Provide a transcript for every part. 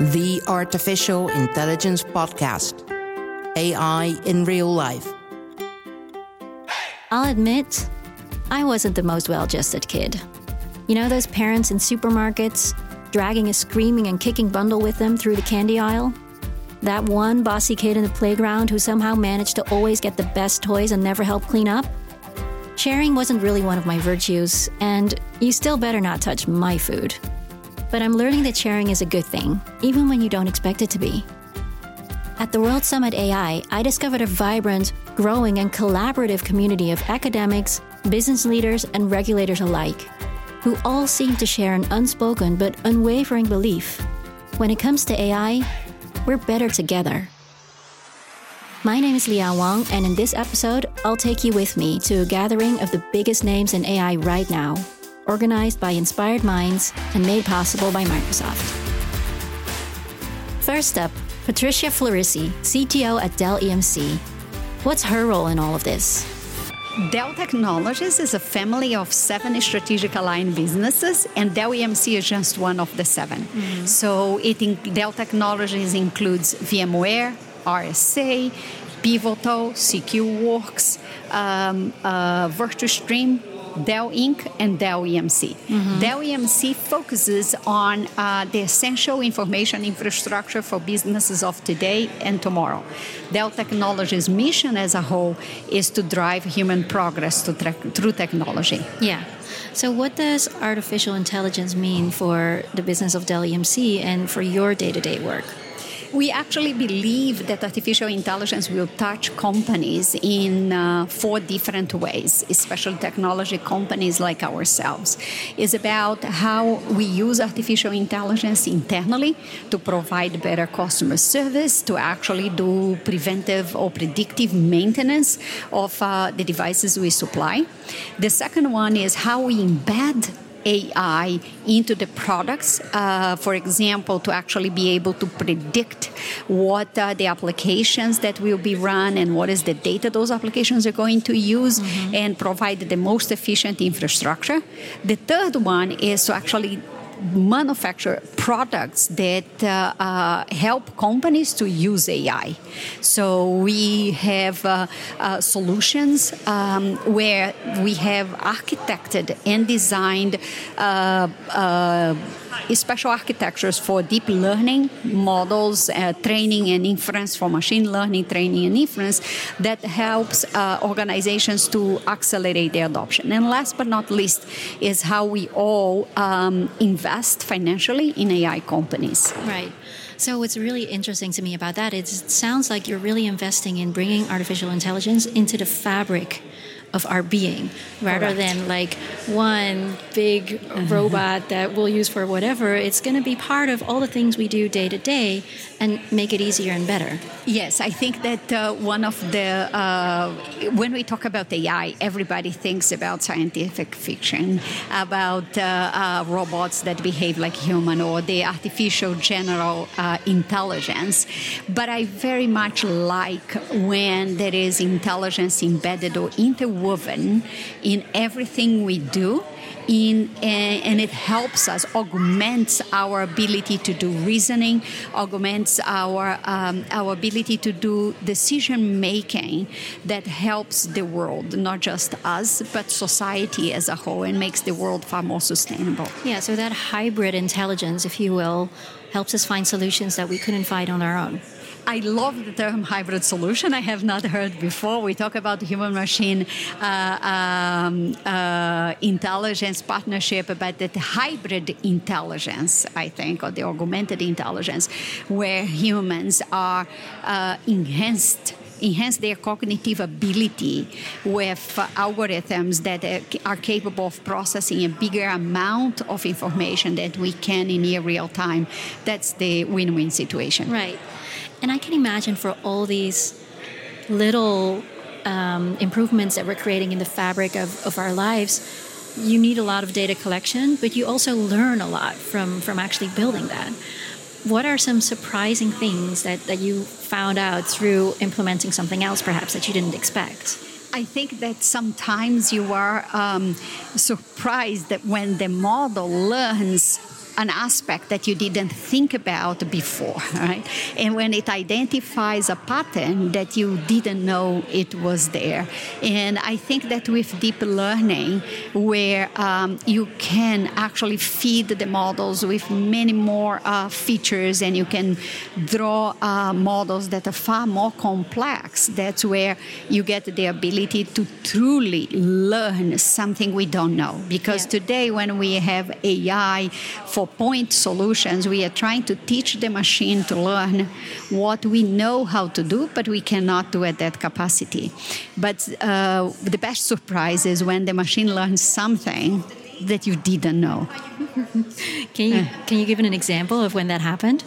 the Artificial Intelligence Podcast AI in Real Life. I'll admit, I wasn't the most well adjusted kid. You know those parents in supermarkets dragging a screaming and kicking bundle with them through the candy aisle? That one bossy kid in the playground who somehow managed to always get the best toys and never help clean up? Sharing wasn't really one of my virtues, and you still better not touch my food. But I'm learning that sharing is a good thing, even when you don't expect it to be. At the World Summit AI, I discovered a vibrant, growing, and collaborative community of academics, business leaders, and regulators alike, who all seem to share an unspoken but unwavering belief. When it comes to AI, we're better together. My name is Liang Wang, and in this episode, I'll take you with me to a gathering of the biggest names in AI right now, organized by Inspired Minds and made possible by Microsoft. First up, Patricia Florissi, CTO at Dell EMC. What's her role in all of this? Dell Technologies is a family of seven strategic aligned businesses, and Dell EMC is just one of the 7 mm-hmm. So, it in, Dell Technologies includes VMware, RSA, Pivotal, SecureWorks, um, uh, VirtuStream, Dell Inc., and Dell EMC. Mm-hmm. Dell EMC focuses on uh, the essential information infrastructure for businesses of today and tomorrow. Dell Technologies' mission as a whole is to drive human progress to tra- through technology. Yeah. So, what does artificial intelligence mean for the business of Dell EMC and for your day to day work? We actually believe that artificial intelligence will touch companies in uh, four different ways, especially technology companies like ourselves. It's about how we use artificial intelligence internally to provide better customer service, to actually do preventive or predictive maintenance of uh, the devices we supply. The second one is how we embed AI into the products, uh, for example, to actually be able to predict what are the applications that will be run and what is the data those applications are going to use mm-hmm. and provide the most efficient infrastructure. The third one is to actually manufacture products that uh, uh, help companies to use AI. So we have uh, uh, solutions um, where we have architected and designed uh, uh, special architectures for deep learning models, training and inference for machine learning, training and inference that helps organizations to accelerate their adoption. And last but not least is how we all um, invest financially in AI companies. Right. So, what's really interesting to me about that is it sounds like you're really investing in bringing artificial intelligence into the fabric of our being rather Correct. than like one big robot that we'll use for whatever. It's going to be part of all the things we do day to day and make it easier and better. Yes i think that uh, one of the uh, when we talk about ai everybody thinks about scientific fiction about uh, uh robots that behave like human or the artificial general uh, intelligence. But i very much like when there is intelligence embedded or interwoven woven in everything we do in, and it helps us augments our ability to do reasoning augments our um, our ability to do decision making that helps the world not just us but society as a whole and makes the world far more sustainable. Yeah so that hybrid intelligence if you will helps us find solutions that we couldn't find on our own I love the term hybrid solution. I have not heard before. We talk about human machine uh, um, uh, intelligence partnership, but the hybrid intelligence, I think, or the augmented intelligence, where humans are uh, enhanced enhance their cognitive ability with algorithms that are capable of processing a bigger amount of information that we can in near real time. That's the win-win situation. Right. And I can imagine for all these little um, improvements that we're creating in the fabric of, of our lives, you need a lot of data collection, but you also learn a lot from, from actually building that. What are some surprising things that, that you found out through implementing something else, perhaps, that you didn't expect? I think that sometimes you are um, surprised that when the model learns an aspect that you didn't think about before, right? And when it identifies a pattern that you didn't know it was there. And I think that with deep learning, where um, you can actually feed the models with many more uh, features and you can draw uh, models that are far more complex, that's where you get the ability to truly learn something we don't know. Because yeah. today, when we have AI for point solutions, we are trying to teach the machine to learn what we know how to do, but we cannot do at that capacity. But uh, the best surprise is when the machine learns something that you didn't know. can you can you give an example of when that happened?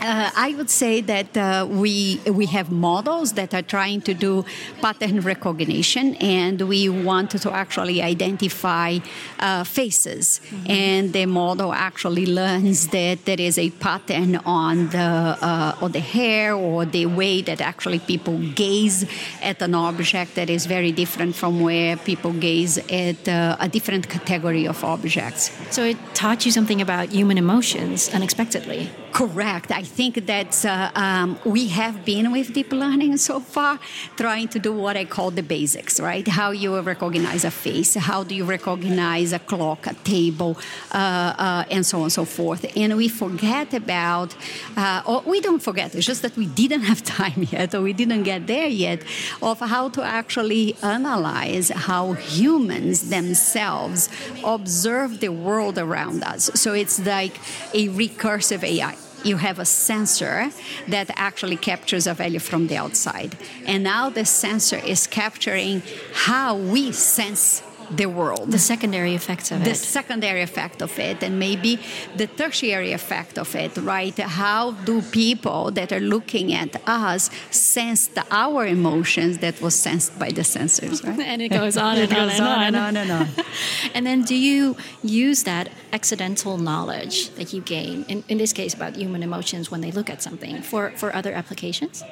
Uh, I would say that uh, we we have models that are trying to do pattern recognition, and we want to actually identify uh, faces. Mm-hmm. And the model actually learns that there is a pattern on the uh, on the hair or the way that actually people gaze at an object that is very different from where people gaze at uh, a different category of objects. So it taught you something about human emotions unexpectedly. Correct. I think that uh, um, we have been with deep learning so far, trying to do what I call the basics, right? How you recognize a face, how do you recognize a clock, a table, uh, uh, and so on and so forth. And we forget about, uh, or we don't forget, it's just that we didn't have time yet, or we didn't get there yet, of how to actually analyze how humans themselves observe the world around us. So it's like a recursive AI you have a sensor that actually captures a value from the outside. And now the sensor is capturing how we sense the world. The secondary effects of the it. The secondary effect of it, and maybe the tertiary effect of it, right? How do people that are looking at us sense the, our emotions that was sensed by the sensors, right? And it goes on and, on, and on and on and on. and then do you use that accidental knowledge that you gain, in, in this case about human emotions when they look at something, for, for other applications?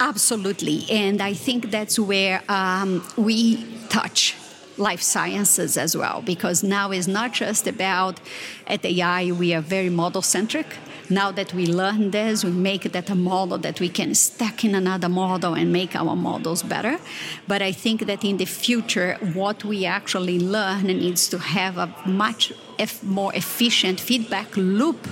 Absolutely. And I think that's where um, we touch life sciences as well, because now it's not just about at AI, we are very model centric. Now that we learn this, we make that a model that we can stack in another model and make our models better. But I think that in the future, what we actually learn needs to have a much more efficient feedback loop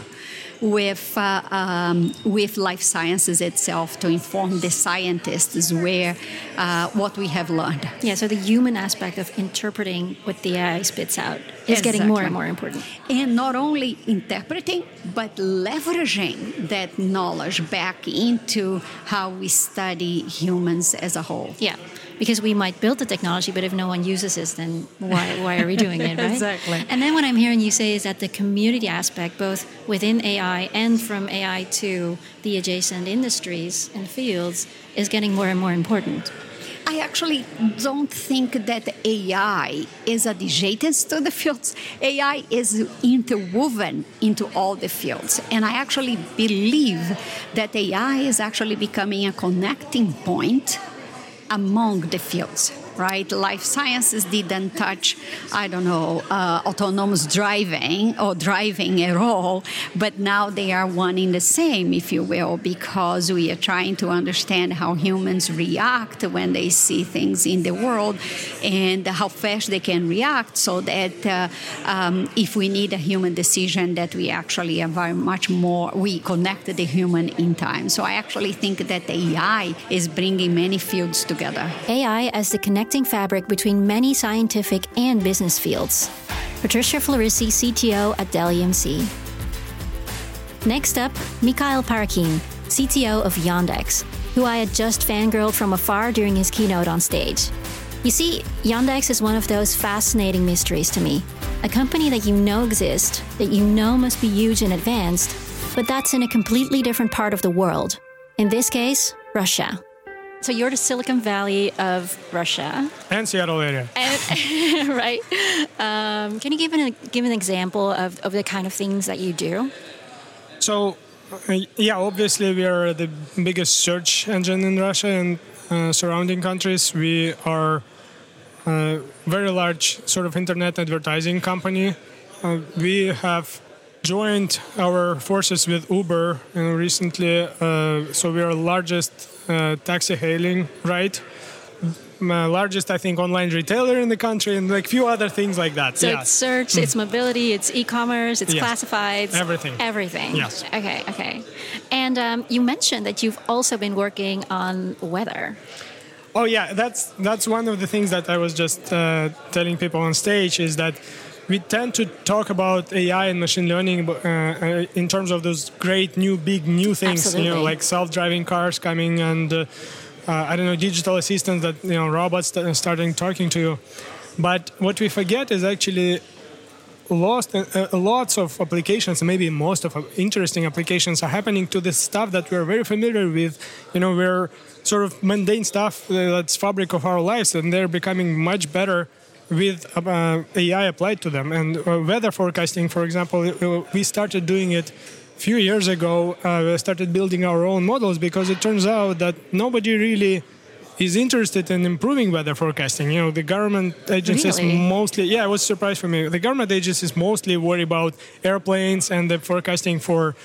with, uh, um, with life sciences itself to inform the scientists where uh, what we have learned. Yeah, so the human aspect of interpreting what the AI spits out is exactly. getting more and more important. And not only interpreting, but leveraging that knowledge back into how we study humans as a whole. Yeah because we might build the technology, but if no one uses it, then why, why are we doing it, right? exactly. And then what I'm hearing you say is that the community aspect, both within AI and from AI to the adjacent industries and fields, is getting more and more important. I actually don't think that AI is adjacent to the fields. AI is interwoven into all the fields. And I actually believe that AI is actually becoming a connecting point among the fields right? Life sciences didn't touch, I don't know, uh, autonomous driving or driving at all, but now they are one in the same, if you will, because we are trying to understand how humans react when they see things in the world and how fast they can react so that uh, um, if we need a human decision that we actually are very much more, we connect the human in time. So I actually think that AI is bringing many fields together. AI as the connect connecting fabric between many scientific and business fields. Patricia Florissi, CTO at Dell EMC. Next up, Mikhail Parakin, CTO of Yandex, who I had just fangirled from afar during his keynote on stage. You see, Yandex is one of those fascinating mysteries to me. A company that you know exists, that you know must be huge and advanced, but that's in a completely different part of the world. In this case, Russia. So you're the Silicon Valley of Russia and Seattle area, and, right? Um, can you give an give an example of, of the kind of things that you do? So, uh, yeah, obviously we are the biggest search engine in Russia and uh, surrounding countries. We are a very large sort of internet advertising company. Uh, we have joined our forces with Uber uh, recently. Uh, so we are largest uh, taxi hailing right uh, largest, I think, online retailer in the country, and like few other things like that. So it's search, it's mobility, it's e-commerce, it's Yes. classifieds, Everything. everything. Yes. Okay, okay. And um, you mentioned that you've also been working on weather. Oh yeah, that's that's one of the things that I was just uh, telling people on stage is that we tend to talk about AI and machine learning uh, uh, in terms of those great new big new things, you know, like self-driving cars coming and uh, uh, I don't know digital assistants that you know robots that are starting talking to you. But what we forget is actually lost uh, uh, lots of applications maybe most of interesting applications are happening to the stuff that we're very familiar with. You know we're sort of mundane stuff that's fabric of our lives and they're becoming much better with uh, ai applied to them and uh, weather forecasting for example uh, we started doing it a few years ago uh, we started building our own models because it turns out that nobody really is interested in improving weather forecasting. You know, the government agencies Really? mostly, yeah, it was a surprise for me. The government agencies mostly worry about airplanes and the forecasting for,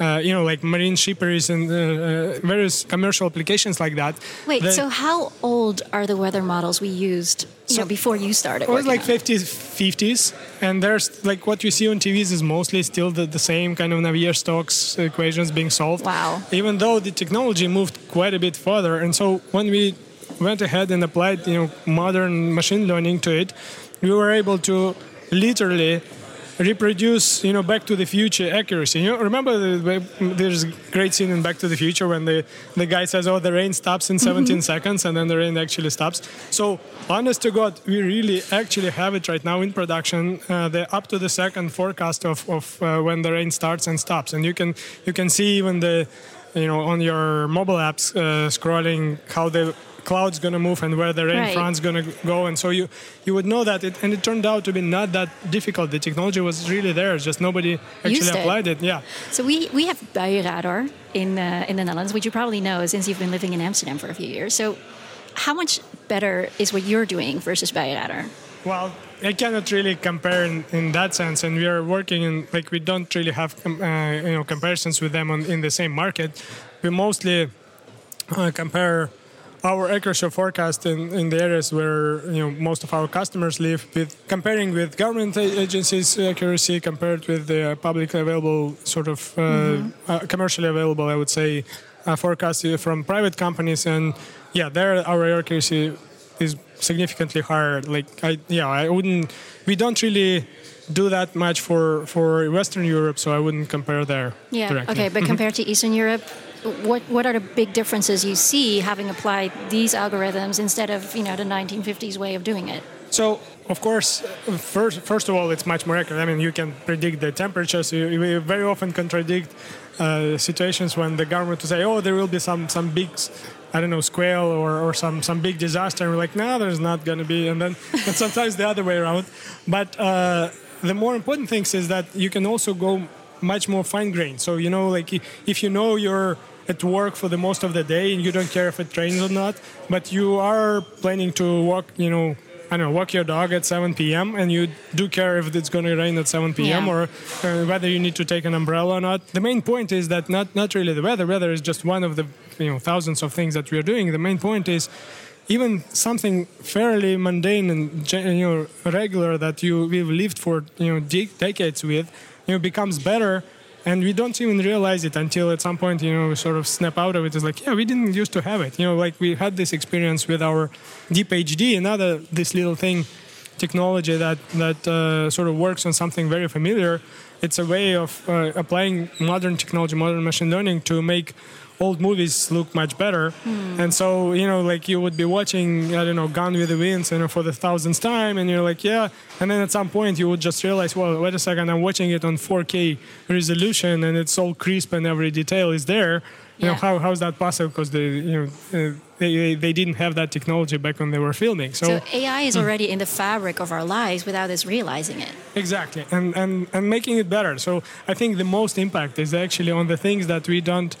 uh, you know, like marine shippers and uh, uh, various commercial applications like that. Wait, The- so how old are the weather models we used you So- know, before you started It was like on 50s, 50s, and there's like what you see on TVs is mostly still the, the same kind of Navier-Stokes equations being solved. Wow. Even though the technology moved quite a bit further, and so when we went ahead and applied, you know, modern machine learning to it, we were able to literally reproduce, you know, Back to the Future accuracy. You know, remember the, there's a great scene in Back to the Future when the the guy says, "Oh, the rain stops in 17 seconds," and then the rain actually stops. So, honest to God, we really actually have it right now in production. Uh, the up to the second forecast of of uh, when the rain starts and stops, and you can you can see even the you know on your mobile apps uh, scrolling how the cloud's going to move and where the rain Right. front's going to go and so you you would know that it and it turned out to be not that difficult the technology was really there just nobody actually it. applied it yeah So we, we have Buienradar in, uh, in the Netherlands, which you probably know since you've been living in Amsterdam for a few years. So how much better is what you're doing versus Buienradar? well i cannot really compare in, in that sense and we are working in like we don't really have com- uh, you know comparisons with them on, in the same market we mostly uh, compare our accuracy forecast in, in the areas where you know most of our customers live with comparing with government agencies accuracy compared with the publicly available sort of uh, uh, commercially available I would say uh, forecast from private companies and yeah there our accuracy is significantly higher like I yeah I wouldn't we don't really do that much for for Western Europe so I wouldn't compare there Yeah. directly. Okay, but compared to Eastern Europe, what what are the big differences you see having applied these algorithms instead of you know the 1950s way of doing it? So, of course, first, first of all, it's much more accurate. I mean, you can predict the temperatures. You, we very often contradict uh, situations when the government will say, "Oh, there will be some some big, I don't know, squall or, or some some big disaster," and we're like, "No, there's not going to be." And then and sometimes the other way around. But uh, the more important things is that you can also go much more fine grained. So you know, like if you know you're at work for the most of the day and you don't care if it rains or not, but you are planning to walk, you know, I don't know, walk your dog at 7 p.m. and you do care if it's going to rain at 7 p.m. Yeah. or uh, whether you need to take an umbrella or not. The main point is that not not really the weather. Weather is just one of the you know thousands of things that we are doing. The main point is even something fairly mundane and you know regular that you we've lived for you know decades with you know becomes better and we don't even realize it until at some point you know we sort of snap out of it. It's like yeah we didn't used to have it. You know like we had this experience with our deep hd another this little thing technology that that uh, sort of works on something very familiar it's a way of uh, applying modern technology modern machine learning to make old movies look much better. And so you know like you would be watching i don't know gone with the winds you know for the thousandth time and you're like yeah. And then at some point you would just realize well wait a second i'm watching it on 4k resolution and it's all crisp and every detail is there. You know how, how is that possible? Because they you know uh, they, they, they didn't have that technology back when they were filming so, So AI is already in the fabric of our lives without us realizing it. Exactly, and, and and making it better. So I think the most impact is actually on the things that we don't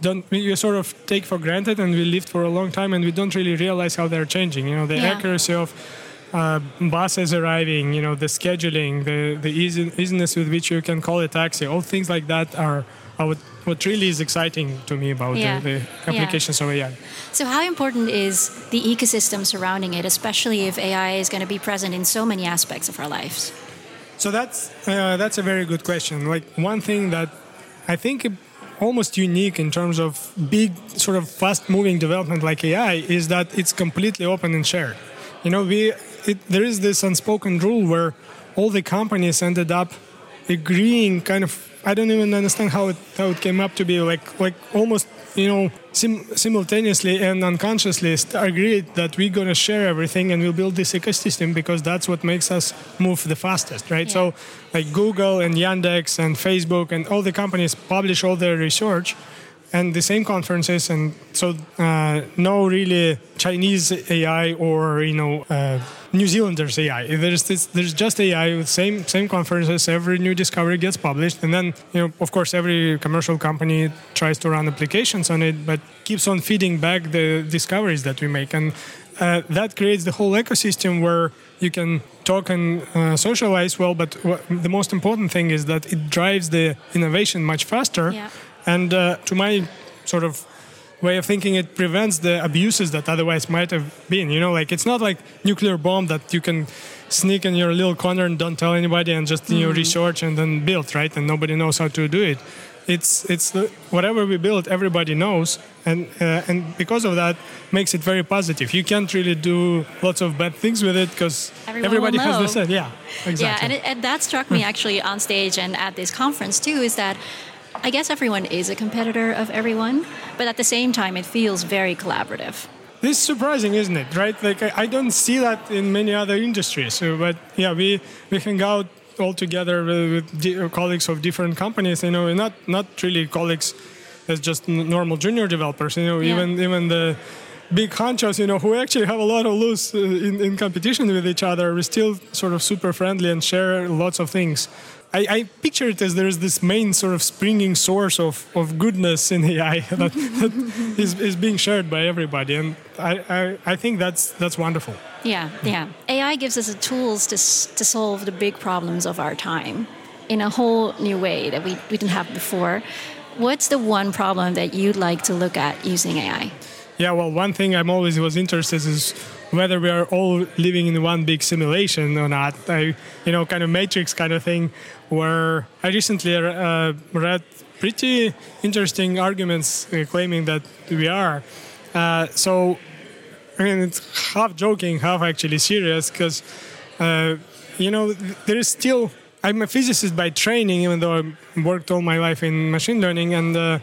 don't we sort of take for granted and we lived for a long time and we don't really realize how they're changing. You know, the Yeah. accuracy of uh, buses arriving, you know, the scheduling, the the easy, easiness with which you can call a taxi, all things like that are, are what, what really is exciting to me about Yeah. the, the applications of AI. So, how important is the ecosystem surrounding it, especially if AI is going to be present in so many aspects of our lives? So that's uh, that's a very good question. Like one thing that I think almost unique in terms of big sort of fast-moving development like AI is that it's completely open and shared. You know, we it, there is this unspoken rule where all the companies ended up agreeing kind of I don't even understand how it how it came up to be like like almost you know sim- simultaneously and unconsciously st- agreed that we're gonna share everything and we'll build this ecosystem because that's what makes us move the fastest, right? So like Google and Yandex and Facebook and all the companies publish all their research and the same conferences and so uh, no really Chinese AI or you know uh, New Zealanders AI. There's this, there's just AI with same same conferences. Every new discovery gets published, and then you know of course every commercial company tries to run applications on it, but keeps on feeding back the discoveries that we make, and uh, that creates the whole ecosystem where you can talk and uh, socialize well. But the most important thing is that it drives the innovation much faster. Yeah. And uh, to my sort of way of thinking, it prevents the abuses that otherwise might have been. You know, like it's not like nuclear bomb that you can sneak in your little corner and don't tell anybody and just you know research and then build, right? And nobody knows how to do it. It's it's the, whatever we build, everybody knows, and uh, and because of that, makes it very positive. You can't really do lots of bad things with it because everybody has the same. Yeah, exactly. Yeah, and, it, and that struck me actually on stage and at this conference too is that I guess everyone is a competitor of everyone, but at the same time, it feels very collaborative. This is surprising, isn't it? Right? Like I, I don't see that in many other industries. So, but yeah, we we hang out all together with, with di- colleagues of different companies. You know, not not really colleagues as just normal junior developers. You know, Yeah. even even the big honchos, you know, who actually have a lot of loose uh, in, in competition with each other, we're still sort of super friendly and share lots of things. I, I picture it as there's this main sort of springing source of, of goodness in AI that, that is, is being shared by everybody, and I, I, I think that's that's wonderful. Yeah, yeah. AI gives us the tools to, to solve the big problems of our time in a whole new way that we, we didn't have before. What's the one problem that you'd like to look at using AI? Yeah, well, one thing I'm always was interested is whether we are all living in one big simulation or not. I, you know, kind of matrix kind of thing, where I recently uh, read pretty interesting arguments uh, claiming that we are. Uh, so, I mean, it's half joking, half actually serious, because, uh, you know, there is still. I'm a physicist by training, even though I worked all my life in machine learning, and uh,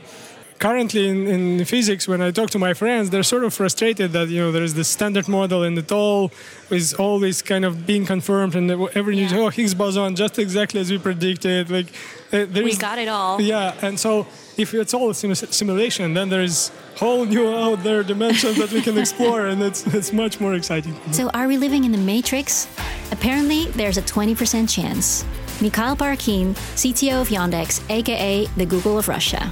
currently in, in physics when i talk to my friends they're sort of frustrated that you know there's this standard model and it all is always kind of being confirmed and every new Yeah. oh higgs boson just exactly as we predicted like uh, We is- got it all. yeah and so if it's all a sim- simulation then there's whole new out there dimensions that we can explore and it's it's much more exciting So, are we living in the Matrix? Apparently, there's a 20% chance. Mikhail Parakin, CTO of Yandex, aka the Google of Russia.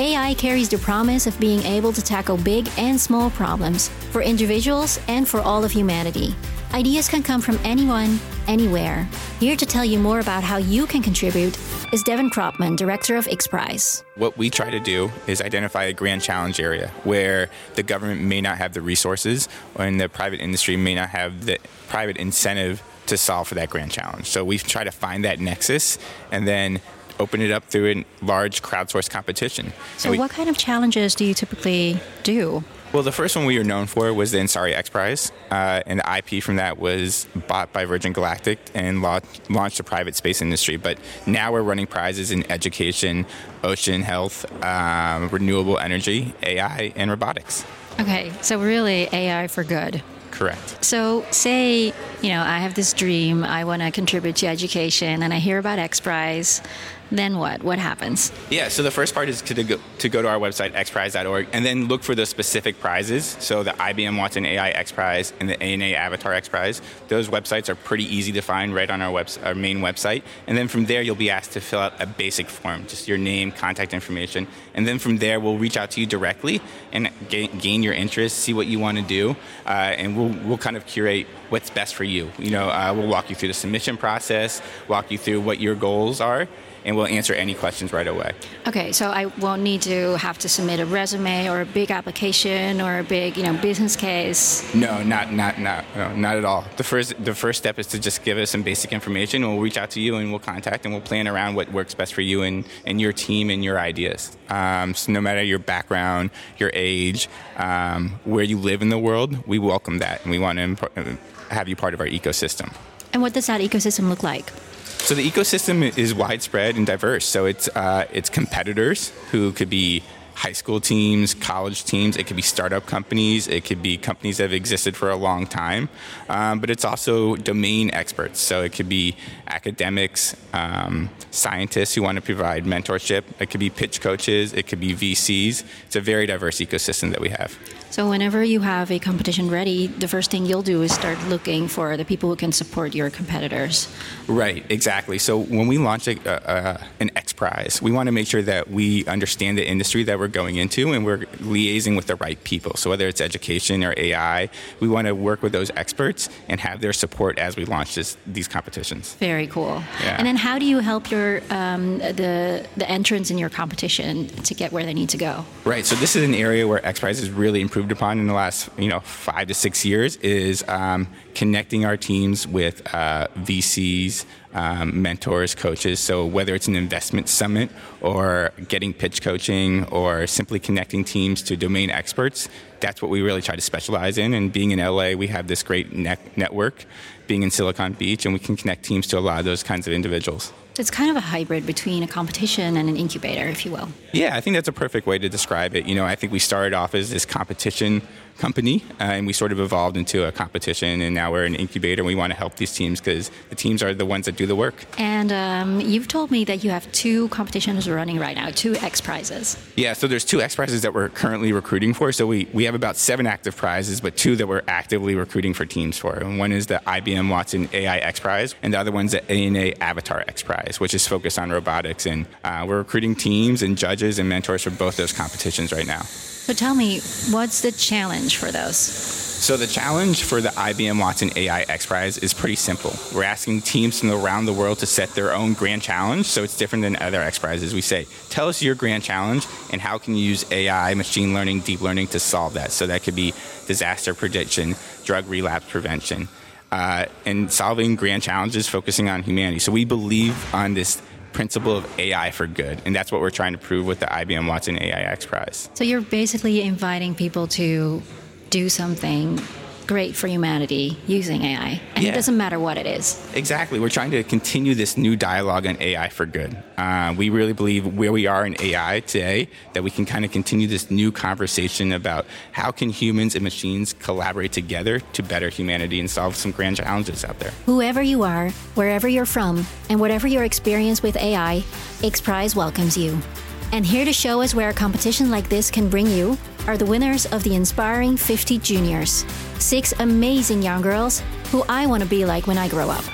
AI carries the promise of being able to tackle big and small problems for individuals and for all of humanity. Ideas can come from anyone, anywhere. Here to tell you more about how you can contribute is Devin Krotman, director of XPRIZE. What we try to do is identify a grand challenge area where the government may not have the resources and the private industry may not have the private incentive to solve for that grand challenge. So we try to find that nexus and then open it up through a large crowdsourced competition. So, we- what kind of challenges do you typically do? well, the first one we were known for was the Ansari X Prize, uh, and the IP from that was bought by Virgin Galactic and lau- launched the private space industry. But now we're running prizes in education, ocean health, um, renewable energy, AI, and robotics. Okay, so really AI for good. Correct. So, say, you know, I have this dream, I want to contribute to education, and I hear about X Prize. Then what? What happens? Yeah, so the first part is to go to, go to our website, xprize.org, and then look for the specific prizes. So the IBM Watson AI X Prize and the ANA Avatar X Prize. Those websites are pretty easy to find right on our, web, our main website. And then from there, you'll be asked to fill out a basic form, just your name, contact information. And then from there, we'll reach out to you directly and gain, gain your interest, see what you want to do, uh, and we'll, we'll kind of curate what's best for you. You know, uh, we'll walk you through the submission process, walk you through what your goals are, and we'll answer any questions right away. Okay, so I won't need to have to submit a resume or a big application or a big, you know, business case. No, not not not no, not at all. The first the first step is to just give us some basic information. We'll reach out to you and we'll contact and we'll plan around what works best for you and, and your team and your ideas. Um, so no matter your background, your age, um, where you live in the world, we welcome that and we want to have you part of our ecosystem. And what does that ecosystem look like? So the ecosystem is widespread and diverse. So it's uh, it's competitors who could be high school teams, college teams. It could be startup companies. It could be companies that have existed for a long time. Um, but it's also domain experts. So it could be academics, um, scientists who want to provide mentorship. It could be pitch coaches. It could be VCs. It's a very diverse ecosystem that we have. So whenever you have a competition ready, the first thing you'll do is start looking for the people who can support your competitors. Right, exactly. So when we launch a, a, an X Prize, we want to make sure that we understand the industry that we're going into and we're liaising with the right people. So whether it's education or AI, we want to work with those experts and have their support as we launch this, these competitions. Very cool. Yeah. And then how do you help your um, the the entrants in your competition to get where they need to go? Right. So this is an area where X Prize has really improved improved upon in the last you know five to six years is um, connecting our teams with uh, VCs, um, mentors, coaches. So whether it's an investment summit or getting pitch coaching or simply connecting teams to domain experts, that's what we really try to specialize in. And being in LA, we have this great ne- network. Being in Silicon Beach, and we can connect teams to a lot of those kinds of individuals. So it's kind of a hybrid between a competition and an incubator, if you will. Yeah, I think that's a perfect way to describe it. You know, I think we started off as this competition company, uh, and we sort of evolved into a competition, and now we're an incubator. and We want to help these teams because the teams are the ones that do the work. And um, you've told me that you have two competitions running right now, two X prizes. Yeah, so there's two X prizes that we're currently recruiting for. So we, we have about seven active prizes, but two that we're actively recruiting for teams for. And one is the IBM Watson AI X Prize, and the other one's the ANA Avatar X Prize which is focused on robotics. And uh, we're recruiting teams and judges and mentors for both those competitions right now. So tell me, what's the challenge for those? So the challenge for the IBM Watson AI X Prize is pretty simple. We're asking teams from around the world to set their own grand challenge, so it's different than other X Prizes. We say, tell us your grand challenge and how can you use AI, machine learning, deep learning to solve that. So that could be disaster prediction, drug relapse prevention uh, and solving grand challenges, focusing on humanity. So we believe on this principle of AI for good, and that's what we're trying to prove with the IBM Watson AI X Prize. So you're basically inviting people to do something great for humanity using AI. And yeah. it doesn't matter what it is. Exactly. We're trying to continue this new dialogue on AI for good. Uh, we really believe where we are in AI today that we can kind of continue this new conversation about how can humans and machines collaborate together to better humanity and solve some grand challenges out there. Whoever you are, wherever you're from, and whatever your experience with AI, X Prize welcomes you. And here to show us where a competition like this can bring you are the winners of the Inspiring 50 Juniors. Six amazing young girls who I want to be like when I grow up.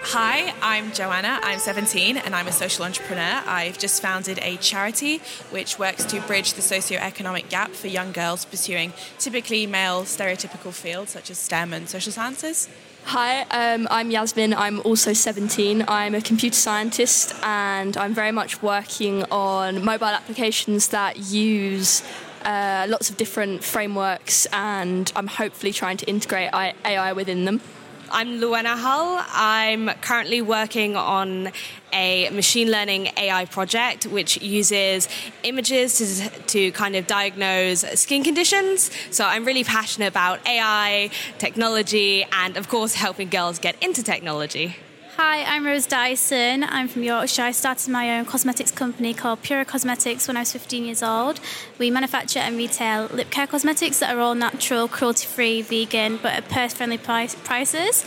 Hi, I'm Joanna. I'm 17 and I'm a social entrepreneur. I've just founded a charity which works to bridge the socio-economic gap for young girls pursuing typically male stereotypical fields such as STEM and social sciences. Hi, um, I'm Yasmin. I'm also 17. I'm a computer scientist and I'm very much working on mobile applications that use uh, lots of different frameworks and I'm hopefully trying to integrate AI within them. I'm Luana Hull. I'm currently working on a machine learning AI project which uses images to, to kind of diagnose skin conditions. So I'm really passionate about AI, technology, and of course, helping girls get into technology. Hi, I'm Rose Dyson. I'm from Yorkshire. I started my own cosmetics company called Pura Cosmetics when I was 15 years old. We manufacture and retail lip care cosmetics that are all natural, cruelty free, vegan, but at purse friendly price- prices.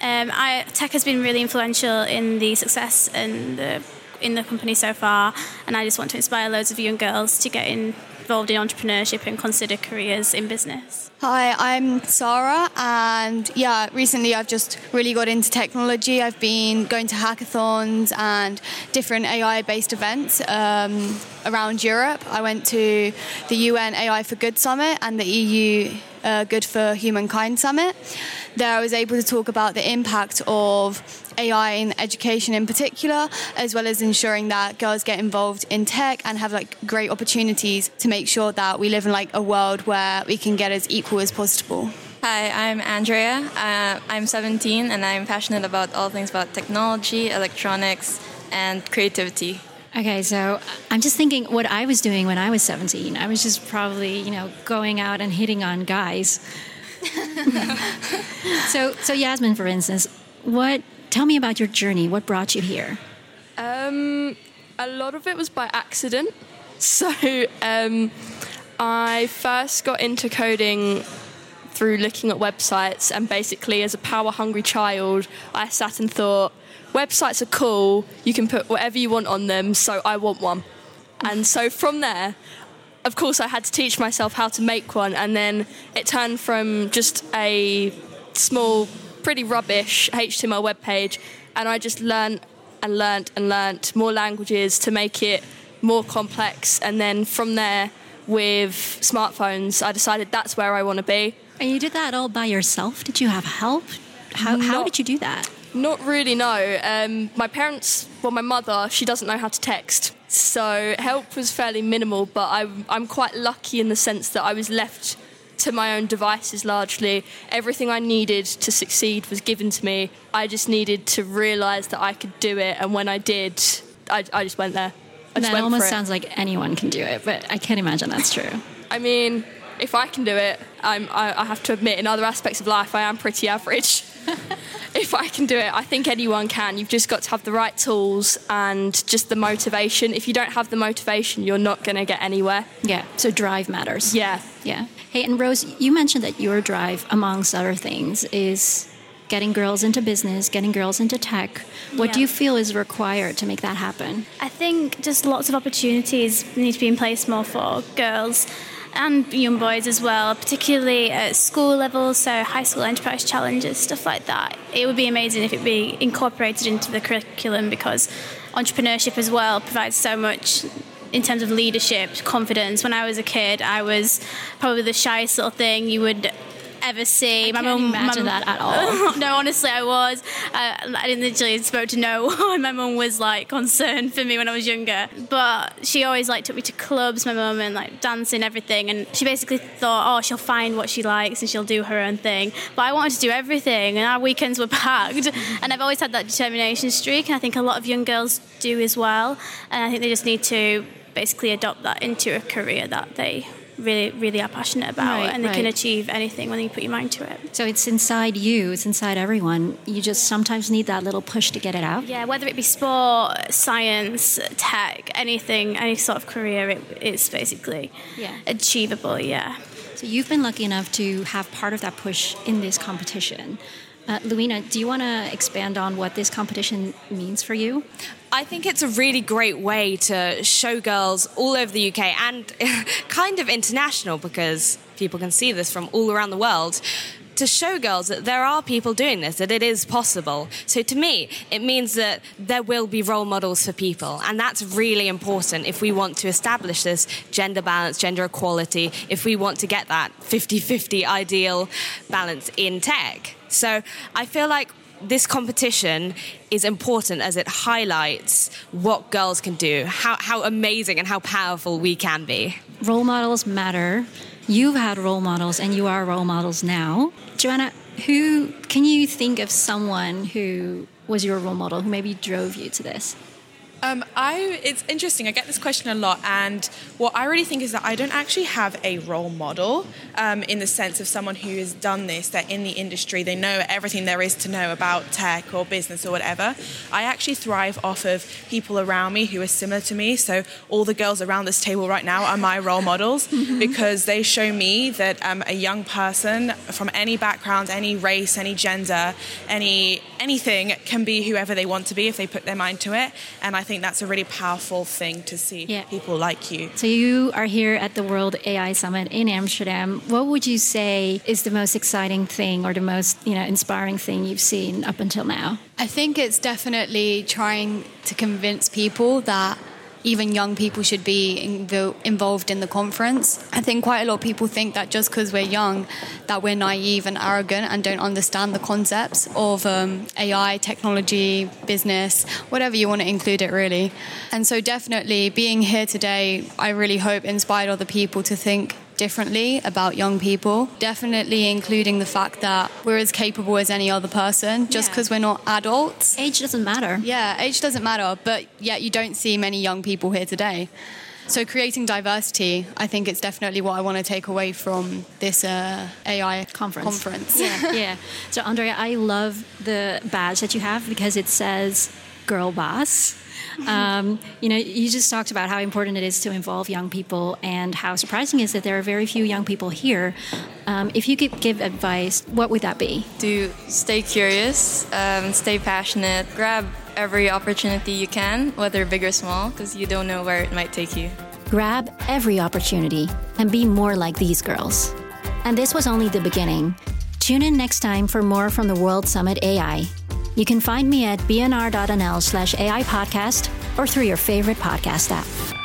Um, I, tech has been really influential in the success and the, in the company so far, and I just want to inspire loads of young girls to get involved in entrepreneurship and consider careers in business. Hi, I'm Sarah, and yeah, recently I've just really got into technology. I've been going to hackathons and different AI based events um, around Europe. I went to the UN AI for Good Summit and the EU uh, Good for Humankind Summit. There I was able to talk about the impact of AI in education in particular, as well as ensuring that girls get involved in tech and have like great opportunities to make sure that we live in like a world where we can get as equal as possible. Hi, I'm Andrea. Uh, I'm 17 and I'm passionate about all things about technology, electronics, and creativity. Okay, so I'm just thinking what I was doing when I was 17. I was just probably, you know, going out and hitting on guys. so, so Yasmin, for instance, what? Tell me about your journey. What brought you here? Um, a lot of it was by accident. So, um, I first got into coding through looking at websites, and basically, as a power hungry child, I sat and thought, websites are cool, you can put whatever you want on them, so I want one. And so from there, of course, I had to teach myself how to make one, and then it turned from just a small, pretty rubbish HTML web page, and I just learned and learnt and learnt more languages to make it more complex, and then from there, with smartphones, I decided that's where I want to be. And you did that all by yourself? Did you have help? How, how did you do that? Not really, no. Um, my parents, well, my mother, she doesn't know how to text. So help was fairly minimal, but I'm, I'm quite lucky in the sense that I was left to my own devices largely. Everything I needed to succeed was given to me. I just needed to realise that I could do it, and when I did, I, I just went there. I that almost sounds like anyone can do it, but I can't imagine that's true. I mean, if I can do it, I'm, I, I have to admit, in other aspects of life, I am pretty average. if I can do it, I think anyone can. You've just got to have the right tools and just the motivation. If you don't have the motivation, you're not going to get anywhere. Yeah, so drive matters. Yeah. Yeah. Hey, and Rose, you mentioned that your drive, amongst other things, is getting girls into business, getting girls into tech. What do you feel is required to make that happen? I think just lots of opportunities need to be in place more for girls and young boys as well, particularly at school level, so high school enterprise challenges, stuff like that. It would be amazing if it be incorporated into the curriculum because entrepreneurship as well provides so much in terms of leadership, confidence. When I was a kid, I was probably the shyest little thing you would ever see. I can't imagine that at all. no, honestly, I was. Uh, I didn't literally spoke to no one. My mum was like concerned for me when I was younger, but she always like took me to clubs. My mum and like dancing, everything, and she basically thought, oh, she'll find what she likes and she'll do her own thing. But I wanted to do everything, and our weekends were packed. and I've always had that determination streak, and I think a lot of young girls do as well. And I think they just need to basically adopt that into a career that they really, really are passionate about, Right, and they can achieve anything when you put your mind to it. So it's inside you, it's inside everyone. You just sometimes need that little push to get it out. Yeah, whether it be sport, science, tech, anything, any sort of career, it, it's basically Yeah. achievable. Yeah. So you've been lucky enough to have part of that push in this competition. Uh, Luina, do you want to expand on what this competition means for you? I think it's a really great way to show girls all over the UK and kind of international because people can see this from all around the world. To show girls that there are people doing this, that it is possible. So to me, it means that there will be role models for people. And that's really important if we want to establish this gender balance, gender equality, if we want to get that 50 50 ideal balance in tech. So I feel like this competition is important as it highlights what girls can do, how, how amazing and how powerful we can be. Role models matter. You've had role models and you are role models now. Joanna, who can you think of someone who was your role model who maybe drove you to this? Um, I it's interesting. I get this question a lot, and what I really think is that I don't actually have a role model um, in the sense of someone who has done this. They're in the industry. They know everything there is to know about tech or business or whatever. I actually thrive off of people around me who are similar to me. So all the girls around this table right now are my role models mm-hmm. because they show me that um, a young person from any background, any race, any gender, any anything can be whoever they want to be if they put their mind to it. And I think think that's a really powerful thing to see yeah. people like you. So you are here at the World AI Summit in Amsterdam. What would you say is the most exciting thing or the most, you know, inspiring thing you've seen up until now? I think it's definitely trying to convince people that even young people should be invo- involved in the conference. I think quite a lot of people think that just because we're young, that we're naive and arrogant and don't understand the concepts of um, AI, technology, business, whatever you want to include it really. And so definitely being here today, I really hope inspired other people to think differently about young people. Definitely including the fact that we're as capable as any other person just because yeah. we're not adults. Age doesn't matter. Yeah, age doesn't matter, but yet you don't see many young people here today. So creating diversity, I think it's definitely what I want to take away from this uh, AI conference. conference. Yeah, yeah. So Andrea, I love the badge that you have because it says "Girl Boss." Um, you know, you just talked about how important it is to involve young people and how surprising it is that there are very few young people here. Um, if you could give advice, what would that be? To stay curious, um, stay passionate, grab every opportunity you can, whether big or small, because you don't know where it might take you. Grab every opportunity and be more like these girls. And this was only the beginning. Tune in next time for more from the World Summit AI. You can find me at bnr.nl slash AI podcast or through your favorite podcast app.